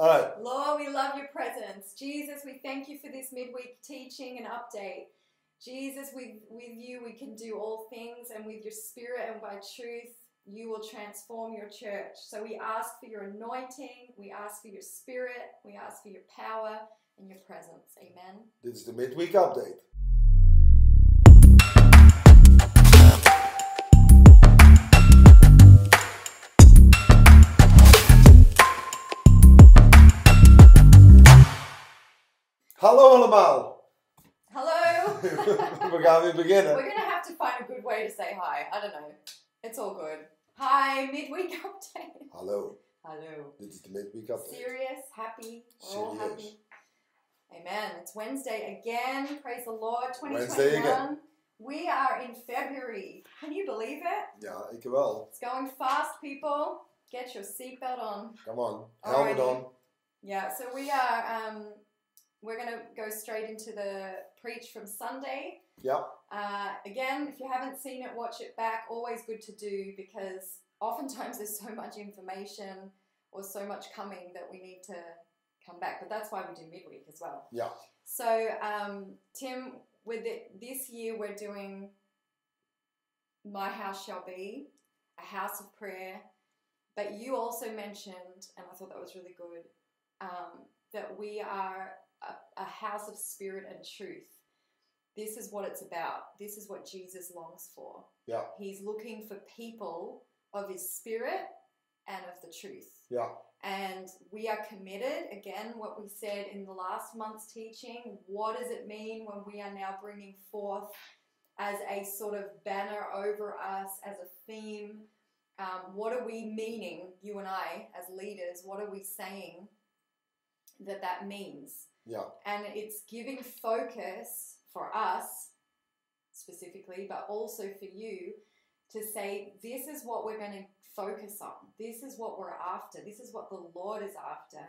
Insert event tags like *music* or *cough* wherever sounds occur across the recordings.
All right. Lord, we love your presence. Jesus, we thank you for this midweek teaching and update. Jesus, with, with you we can do all things, and with your spirit and by truth, you will transform your church. So we ask for your anointing, we ask for your spirit, we ask for your power and your presence. Amen. This is the midweek update. Hallo allemaal. Hello. *laughs* We gaan weer We're gonna have to find a good way to say hi. I don't know. It's all good. Hi, midweek update. Hallo. Hello. Dit is de midweek update. Serious, happy, we're all Serious. happy. Amen. It's Wednesday again. Praise the Lord. 2021. Wednesday 2021. again. We are in February. Can you believe it? Ja, ik wel. It's going fast, people. Get your seatbelt on. Come on. Helmet Alrighty. on. Yeah, so we are um we're gonna go straight into the preach from Sunday. Ja. Uh, again, if you haven't seen it, watch it back. Always good to do because oftentimes *laughs* there's so much information or so much coming that we need to come back. But that's why we do midweek as well. Ja. So, um, Tim, with it, this year we're doing My House Shall Be, a house of prayer. But you also mentioned, and I thought that was really good, um, that we are a, a house of spirit and truth. This is what it's about. This is what Jesus longs for. Ja. He's looking for people of his spirit and of the truth. Ja. And we are committed, again, what we said in the last month's teaching. What does it mean when we are now bringing forth as a sort of banner over us, as a theme? Um, what are we meaning, you and I, as leaders? What are we saying that that means? Ja. And it's giving focus for us specifically, but also for you to say, this is what we're going to focus on. This is what we're after. This is what the Lord is after.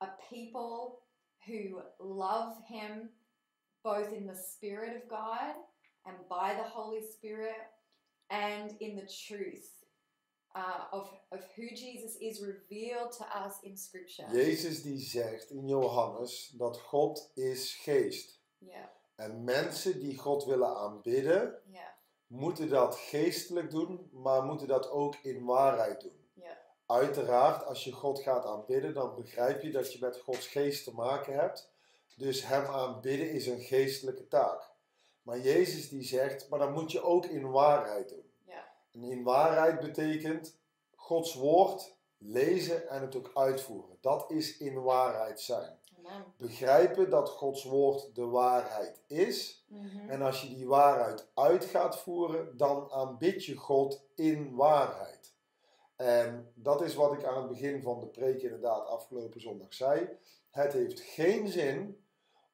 A people who love Him both in the Spirit of God and by the Holy Spirit and in the truth uh, of, of who Jesus is revealed to us in Scripture. Jezus die zegt in Johannes dat God is geest. Yeah, En mensen die God willen aanbidden, yeah, moeten dat geestelijk doen, maar moeten dat ook in waarheid doen. yeah. Uiteraard, als je God gaat aanbidden, dan begrijp je dat je met Gods geest te maken hebt. Dus Hem aanbidden is een geestelijke taak. Maar Jezus die zegt, maar dan moet je ook in waarheid doen. En in waarheid betekent Gods woord lezen en het ook uitvoeren. Dat is in waarheid zijn. Amen. Begrijpen dat Gods woord de waarheid is. Mhm. En als je die waarheid uit gaat voeren, dan aanbid je God in waarheid. En dat is wat ik aan het begin van de preek inderdaad afgelopen zondag zei. Het heeft geen zin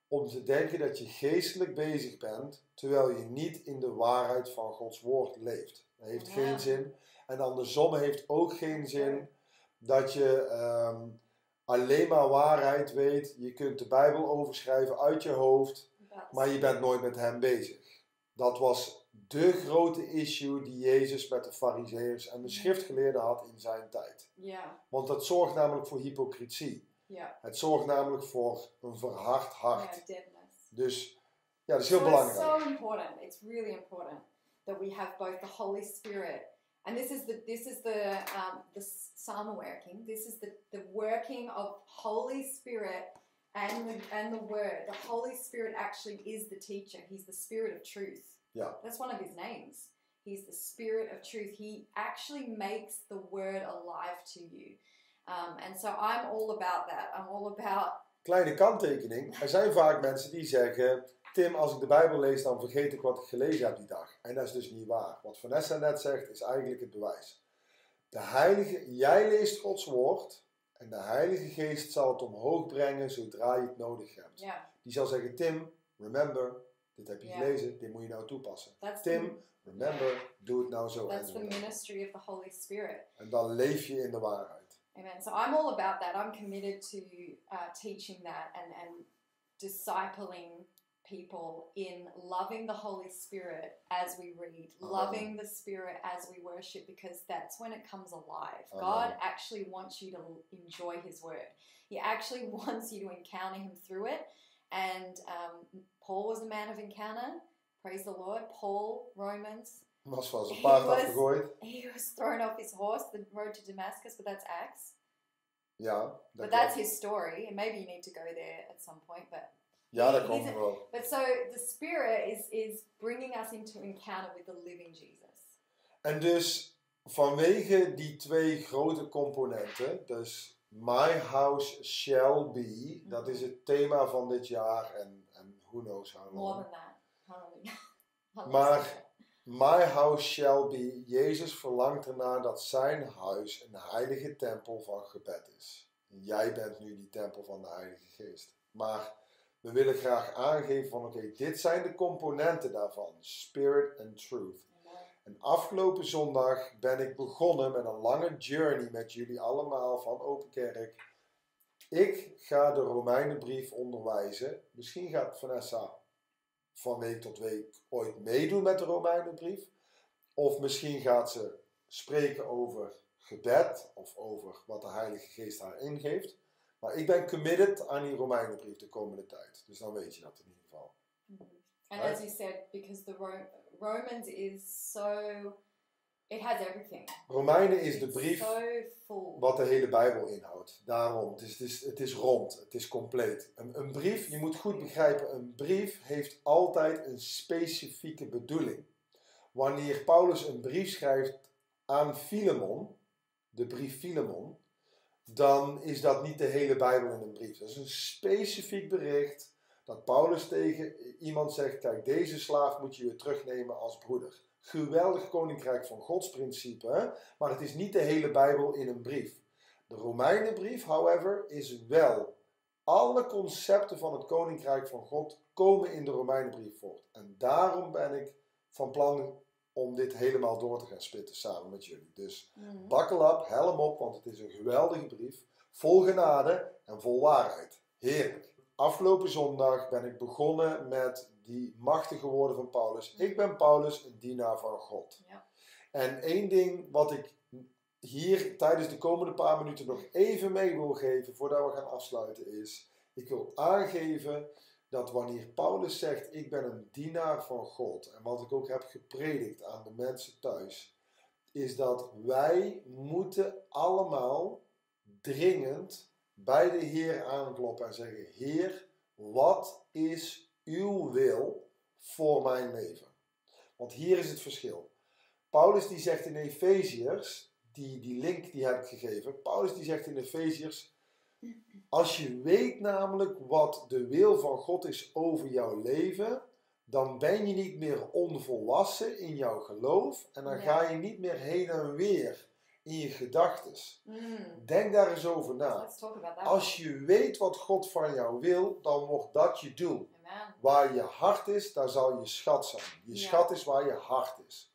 om te denken dat je geestelijk bezig bent, terwijl je niet in de waarheid van Gods woord leeft. Dat heeft Ja. geen zin. En andersom heeft ook geen zin dat je ehm, alleen maar waarheid weet. Je kunt de Bijbel overschrijven uit je hoofd. Maar je bent nooit met hem bezig. Dat was de grote issue die Jezus met de fariseërs en de schriftgeleerden had in zijn tijd. Yeah, Want dat zorgt namelijk voor hypocrisie. yeah, Het zorgt namelijk voor een verhard hart. Dus ja, dat is heel so it's belangrijk. so important. It's really important that we have both the Holy Spirit, and this is the this is the um, the psalm working. This is the the working of Holy Spirit and the, and the Word. The Holy Spirit actually is the teacher. He's the Spirit of truth. Yeah. that's one of his names. He's the Spirit of truth. He actually makes the Word alive to you. Um, and so I'm all about that. I'm all about Kleine kanttekening. Er zijn vaak mensen die zeggen... Tim, als ik de Bijbel lees, dan vergeet ik wat ik gelezen heb die dag. En dat is dus niet waar. Wat Vanessa net zegt, is eigenlijk het bewijs. De Heilige, jij leest Gods woord... En de Heilige Geest zal het omhoog brengen zodra je het nodig hebt. Die zal zeggen, Tim, remember, dit heb je gelezen, dit moet je nou toepassen. That's the, Tim, remember, doe het nou zo. that's the ministry of the Holy Spirit. En dan leef je in de waarheid. Amen. So I'm all about that. I'm committed to uh, teaching that and, and discipling people in loving the Holy Spirit as we read, Amen. loving the Spirit as we worship, because that's when it comes alive. Amen. God actually wants you to enjoy His Word. He actually *laughs* wants you to encounter Him through it. And um, Paul was a man of encounter. Praise the Lord. Paul, Romans, Was van zijn He was- he was thrown off his horse, the road to Damascus, but that's Acts. Yeah. dat But that's his story, and maybe you need to go there at some point. But Ja, dat komt wel. but so the Spirit is is bringing us into encounter with the living Jesus. En dus vanwege die twee grote componenten, dus My House Shall Be, dat is het thema van dit jaar en, en who knows how More long. than that. Hallelujah. *laughs* Hallelujah. Maar My House Shall Be, Jezus verlangt ernaar dat zijn huis een heilige tempel van gebed is. Jij bent nu die tempel van de Heilige Geest. Maar we willen graag aangeven van oké, dit zijn de componenten daarvan. Spirit and Truth. En afgelopen zondag ben ik begonnen met een lange journey met jullie allemaal van Open Kerk. Ik ga de Romeinenbrief onderwijzen. Misschien gaat Vanessa van week tot week ooit meedoen met de Romeinenbrief. Of misschien gaat ze spreken over gebed of over wat de Heilige Geest haar ingeeft. Maar ik ben committed aan die Romeinenbrief de komende tijd. Dus dan weet je dat in ieder geval. And Right. as you said, because the Ro- Romans is so, it has everything. Romeinen is de brief so wat de hele Bijbel inhoudt. Daarom, het is, het is, het is rond, het is compleet. Een, een brief, je moet goed begrijpen, een brief heeft altijd een specifieke bedoeling. Wanneer Paulus een brief schrijft aan Filemon, de brief Filemon, dan is dat niet de hele Bijbel in een brief. Dat is een specifiek bericht dat Paulus tegen iemand zegt, kijk, deze slaaf moet je weer terugnemen als broeder. Geweldig koninkrijk van Gods principe, maar het is niet de hele Bijbel in een brief. De Romeinenbrief, however, is wel. Alle concepten van het koninkrijk van God komen in de Romeinenbrief voort. En daarom ben ik van plan om dit helemaal door te gaan spitten samen met jullie. Dus Mhm. bakkel op, helm op, want het is een geweldige brief. Vol genade en vol waarheid. Heerlijk. Afgelopen zondag ben ik begonnen met die machtige woorden van Paulus. Ik ben Paulus, een dienaar van God. Ja. En één ding wat ik hier tijdens de komende paar minuten nog even mee wil geven voordat we gaan afsluiten is, ik wil aangeven dat wanneer Paulus zegt ik ben een dienaar van God en wat ik ook heb gepredikt aan de mensen thuis, is dat wij moeten allemaal dringend bij de Heer aankloppen en zeggen Heer, wat is uw wil voor mijn leven? Want hier is het verschil. Paulus die zegt in Efeziërs, die, die link die heb ik gegeven. Paulus die zegt in Efeziërs, als je weet namelijk wat de wil van God is over jouw leven, dan ben je niet meer onvolwassen in jouw geloof en dan ga je niet meer heen en weer in je gedachtes. Mm. Denk daar eens over na. Als je weet wat God van jou wil, dan wordt dat je doel. Amen. Waar je hart is, daar zal je schat zijn. Je Ja. schat is waar je hart is.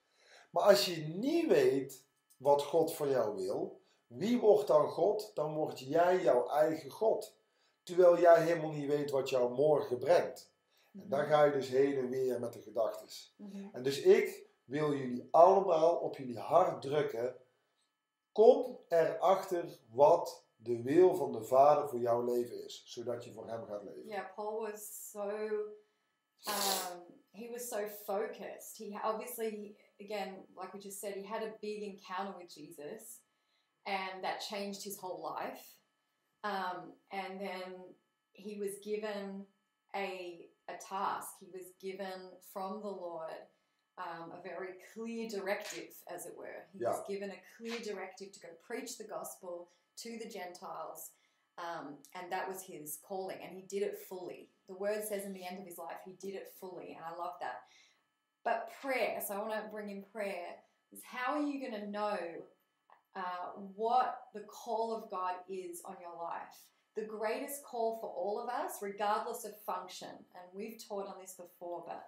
Maar als je niet weet wat God van jou wil, wie wordt dan God? Dan word jij jouw eigen God. Terwijl jij helemaal niet weet wat jou morgen brengt. En dan ga je dus heen en weer met de gedachtes. Mhm. En dus ik wil jullie allemaal op jullie hart drukken. Kom erachter wat de wil van de Vader voor jouw leven is, zodat je voor Hem gaat leven. Yeah, Paul was so um, he was so focused. He obviously, again, like we just said, he had a big encounter with Jesus, and that changed his whole life. Um, and then he was given a a task. He was given from the Lord um, a very clear directive, as it were. He was given a clear directive to go preach the gospel to the Gentiles. Um, and that was his calling, and he did it fully. The word says in the end of his life, he did it fully, and I love that. But prayer, so I want to bring in prayer, is how are you going to know uh, what the call of God is on your life? The greatest call for all of us, regardless of function, and we've taught on this before, but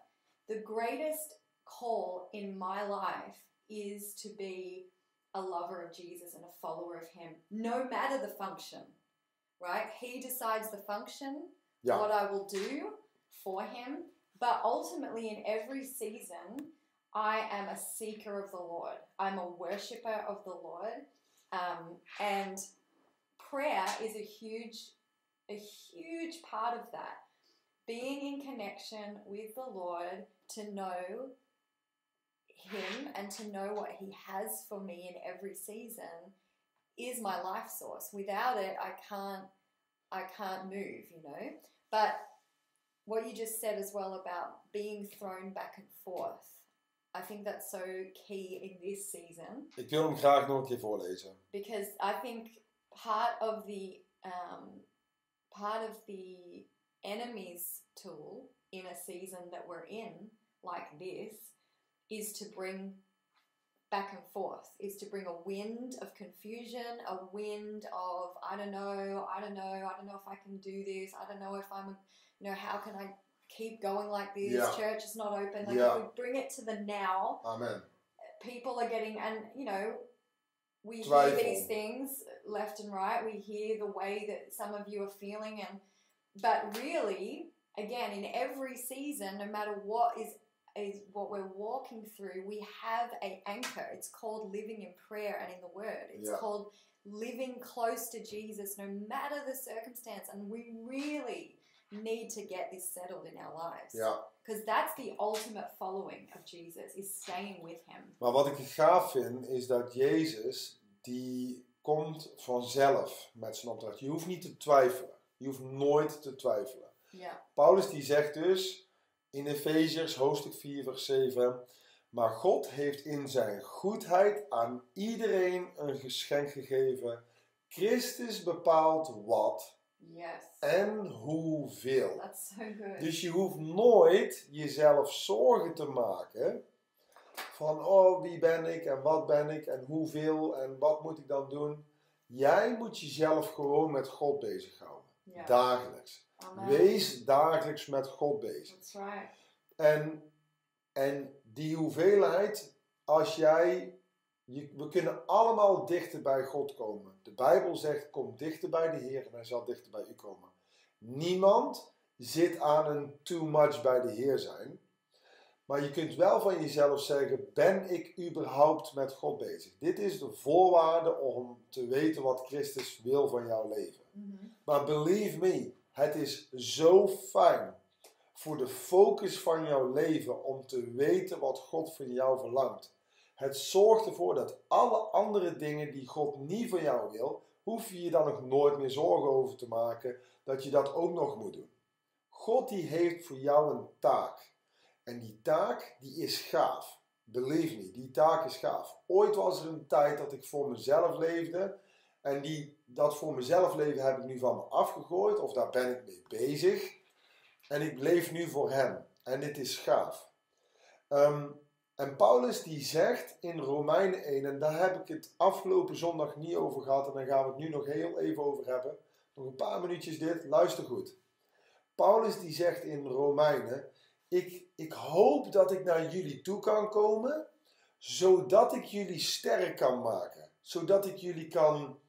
the greatest call in my life is to be a lover of Jesus and a follower of Him, no matter the function, right? He decides the function, Ja. what I will do for Him, But ultimately, in every season, I am a seeker of the Lord. I'm a worshiper of the Lord. Um, and prayer is a huge, a huge part of that. Being in connection with the Lord to know Him and to know what He has for me in every season is my life source. Without it, I can't, I can't move. You know. But what you just said as well about being thrown back and forth. I think that's so key in this season Ik wil hem graag nog een keer voorlezen. because I think part of the um, part of the enemy's tool in a season that we're in, like this, is to bring back and forth, is to bring a wind of confusion, a wind of I don't know, I don't know, I don't know if I can do this, I don't know if I'm, you know, how can I keep going like this? Yeah. Church is not open. Like Yeah. if we bring it to the now, Amen. people are getting and you know we hear these things left and right we hear the way that some of you are feeling and but really again in every season no matter what is is what we're walking through we have a anchor it's called living in prayer and in the word it's Yeah. called living close to jesus no matter the circumstance and we really need to get this settled in our lives Ja. because that's the ultimate following of jesus is staying with him Maar wat ik gaaf vind, is dat Jezus, die komt vanzelf met zijn opdracht. Je hoeft niet te twijfelen. Je hoeft nooit te twijfelen. Paulus die zegt dus in Efeziërs hoofdstuk 4 vers 7. Maar God heeft in zijn goedheid aan iedereen een geschenk gegeven. Christus bepaalt wat Yes. en hoeveel. That's so good. Dus je hoeft nooit jezelf zorgen te maken van oh wie ben ik en wat ben ik en hoeveel en wat moet ik dan doen. Jij moet jezelf gewoon met God bezighouden. yeah. Dagelijks. Amen. Wees dagelijks met God bezig. That's right. En, en die hoeveelheid, als jij, je, we kunnen allemaal dichter bij God komen. De Bijbel zegt, kom dichter bij de Heer en hij zal dichter bij u komen. Niemand zit aan een too much bij de Heer zijn. Maar je kunt wel van jezelf zeggen, ben ik überhaupt met God bezig? Dit is de voorwaarde om te weten wat Christus wil van jouw leven. Mhm. Maar believe me, het is zo fijn voor de focus van jouw leven om te weten wat God van jou verlangt. Het zorgt ervoor dat alle andere dingen die God niet van jou wil, hoef je je dan nog nooit meer zorgen over te maken dat je dat ook nog moet doen. God die heeft voor jou een taak. En die taak die is gaaf. Believe me, die taak is gaaf. Ooit was er een tijd dat ik voor mezelf leefde. En die, dat voor mezelf leven heb ik nu van me afgegooid. Of daar ben ik mee bezig. En ik leef nu voor hem. En dit is gaaf. Ehm, en Paulus die zegt in Romeinen 1, en daar heb ik het afgelopen zondag niet over gehad. En daar gaan we het nu nog heel even over hebben. Nog een paar minuutjes dit, luister goed. Paulus die zegt in Romeinen, ik, ik hoop dat ik naar jullie toe kan komen, zodat ik jullie sterk kan maken. Zodat ik jullie kan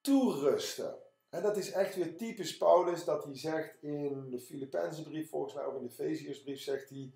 toerusten. En dat is echt weer typisch Paulus dat hij zegt in de Filipijnse volgens mij ook in de Efeziërsbrief, zegt hij,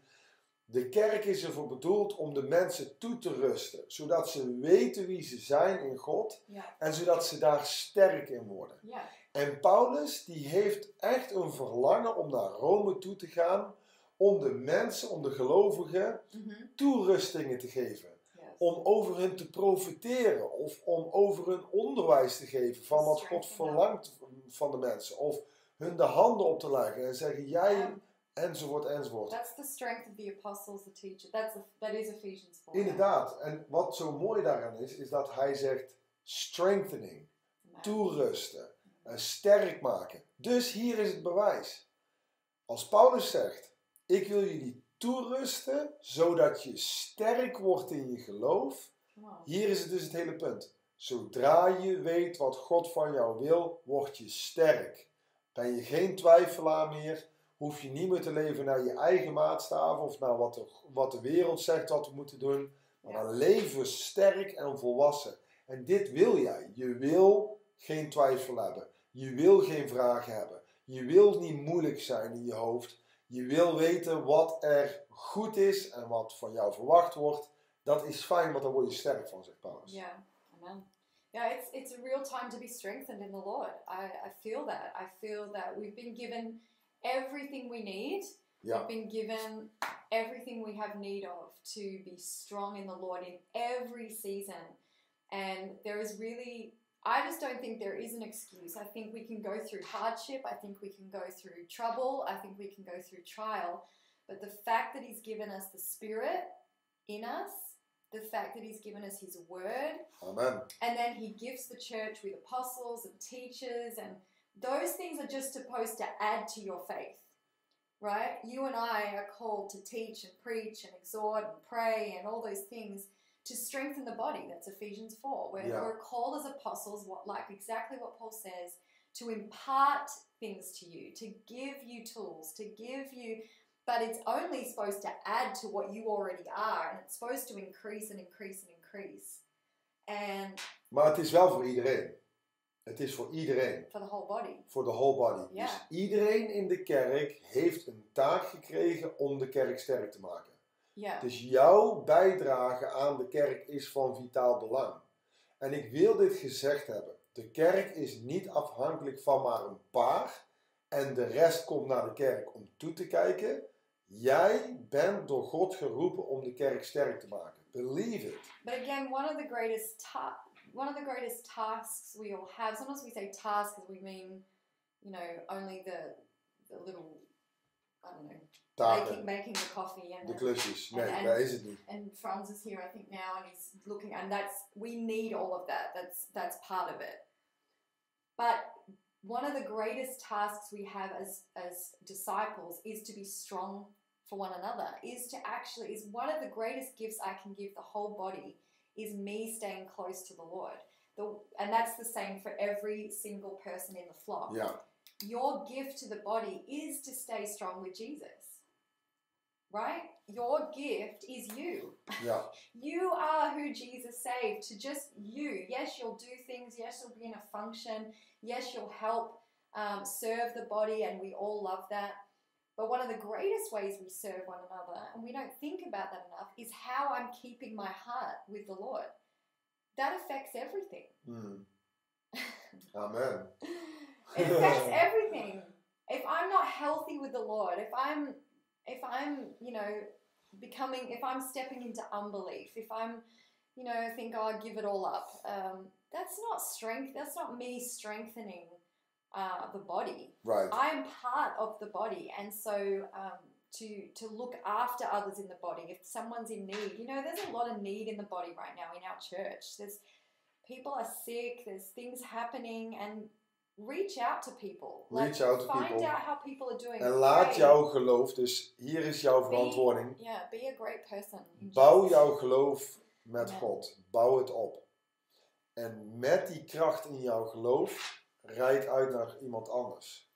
de kerk is ervoor bedoeld om de mensen toe te rusten, zodat ze weten wie ze zijn in God en zodat ze daar sterk in worden. Yeah. En Paulus die heeft echt een verlangen om naar Rome toe te gaan, om de mensen, om de gelovigen Mhm. toerustingen te geven. Yes. Om over hun te profiteren of om over hun onderwijs te geven van wat God verlangt van de mensen. Of hun de handen op te leggen en zeggen jij Ja. Enzovoort enzovoort. That's the strength of the apostles, the teacher. That's that is Ephesians 4. Inderdaad. En wat zo mooi daaraan is, is dat hij zegt strengthening, toerusten, en sterk maken. Dus hier is het bewijs. Als Paulus zegt, ik wil jullie toerusten, zodat je sterk wordt in je geloof. Hier is het dus het hele punt. Zodra je weet wat God van jou wil, word je sterk. Ben je geen twijfelaar meer, hoef je niet meer te leven naar je eigen maatstaven of naar wat de, wat de wereld zegt wat we moeten doen. Maar Ja. dan leven sterk en volwassen. En dit wil jij. Je wil geen twijfel hebben. Je wil geen vragen hebben. Je wil niet moeilijk zijn in je hoofd. Je wil weten wat er goed is en wat van jou verwacht wordt. Dat is fijn, want daar word je sterk van, zegt Paulus. Yeah, amen. Yeah, it's it's a real time to be strengthened in the Lord. I, I feel that. I feel that we've been given everything we need. Ja. We've been given everything we have need of to be strong in the Lord in every season. And there is really, I just don't think there is an excuse. I think we can go through hardship. I think we can go through trouble. I think we can go through trial. But the fact that He's given us the Spirit in us, the fact that He's given us His Word, Amen. and then he gives the church with apostles and teachers, and those things are just supposed to add to your faith, right? You and I are called to teach and preach and exhort and pray and all those things to strengthen the body. That's Ephesians 4. We're, Yeah. we're called as apostles, what, like exactly what Paul says, to impart things to you, to give you tools, to give you. But it's only supposed to add to what you already are, and it's supposed to increase and increase and increase. And Maar het is wel voor iedereen. Het is voor iedereen. for the whole body. Voor de whole body. Ja. Dus iedereen in de kerk heeft een taak gekregen om de kerk sterk te maken. Yeah. Dus jouw bijdrage aan de kerk is van vitaal belang. En ik wil dit gezegd hebben. De kerk is niet afhankelijk van maar een paar. En de rest komt naar de kerk om toe te kijken. Jij bent door God geroepen om de kerk sterk te maken. Believe it. But again, one of the greatest ta- one of the greatest tasks we all have. Sometimes we say task because we mean, you know, only the the little, I don't know, making Taken. making the coffee and the klusjes. Nee, En- en- dat is het niet. and Franz is here, I think now, and he's looking, and that's we need all of that. That's that's part of it. But one of the greatest tasks we have as as disciples is to be strong for one another. Is to actually is one of the greatest gifts I can give the whole body is me staying close to the Lord. The, and that's the same for every single person in the flock Ja, your gift to the body is to stay strong with Jesus. Right? Your gift is you. ja, *laughs* You are who Jesus saved to just you. Yes, you'll do things. Yes, you'll be in a function. Yes, you'll help um, serve the body, and we all love that. But one of the greatest ways we serve one another, and we don't think about that enough, is how I'm keeping my heart with the Lord. That affects everything. Hmm. *laughs* Amen. it affects *laughs* everything. If I'm not healthy with the Lord, if I'm if I'm, you know, becoming if I'm stepping into unbelief, if I'm, you know, think oh, I give it all up, um, that's not strength. That's not me strengthening uh, the body. Right. I am part of the body, and so um, to to look after others in the body. If someone's in need, you know, there's a lot of need in the body right now in our church. There's people are sick. There's things happening, and reach out to people. Reach out to people. find people. out how people are doing. En laat Pray. jouw geloof, dus hier is jouw verantwoording. Yeah, be a great person. Bouw jouw geloof met Ja. God. Bouw het op. En met die kracht in jouw geloof, rijd uit naar iemand anders.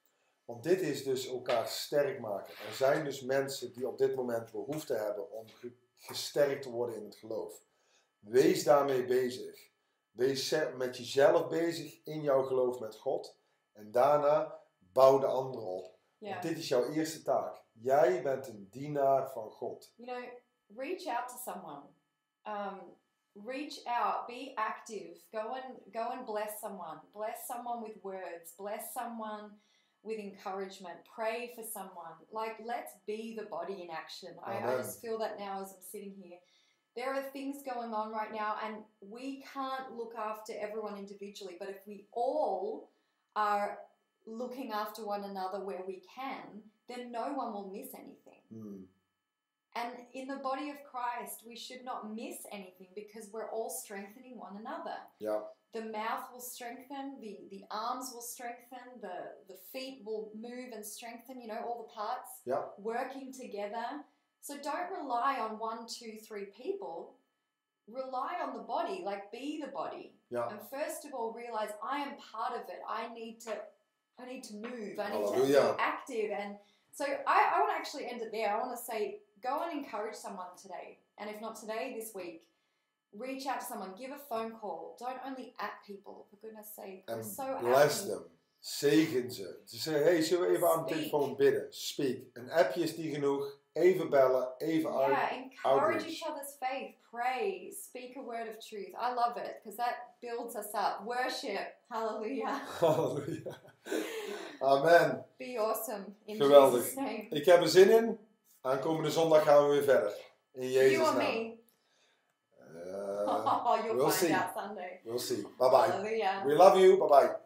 Want dit is dus elkaar sterk maken. Er zijn dus mensen die op dit moment behoefte hebben om ge- gesterkt te worden in het geloof. Wees daarmee bezig. Wees met jezelf bezig in jouw geloof met God. En daarna bouw de anderen op. Yeah. Want dit is jouw eerste taak. Jij bent een dienaar van God. you know, reach out to someone. Um, reach out, be active. Go and go and bless someone. Bless someone with words. Bless someone with encouragement. Pray for someone. Like let's be the body in action. I, I just feel that now as I'm sitting here. There are things going on right now, and we can't look after everyone individually. But if we all are looking after one another where we can, then no one will miss anything. Hmm. And in the body of Christ, we should not miss anything because we're all strengthening one another. Ja, The mouth will strengthen, the, the arms will strengthen, the, the feet will move and strengthen, you know, all the parts Ja. working together. So don't rely on one, two, three people. Rely on the body, like be the body. ja. And first of all, realize I am part of it. I need to, I need to move. I need to be active. And so I, I want to actually end it there. I want to say, go and encourage someone today. And if not today, this week, reach out to someone. Give a phone call. Don't only at people. For goodness sake, And so bless happy. them. Zegen ze. Ze zeggen, hey, zullen we even aan de Speak. telefoon bidden? Speak. Een appje is niet genoeg. Even bellen, even. Yeah, encourage outreach. each other's faith. Pray. Speak a word of truth. I love it because that builds us up. Worship. Hallelujah. *laughs* Hallelujah. Amen. Be awesome in Geweldig. Jesus' name. Ik heb er zin in. Aankomende zondag gaan we weer verder. In Jezus you and naam. me. Eh, *laughs* oh, you'll we'll find see. out Sunday. we'll see. Bye bye. Hallelujah. We love you. Bye bye.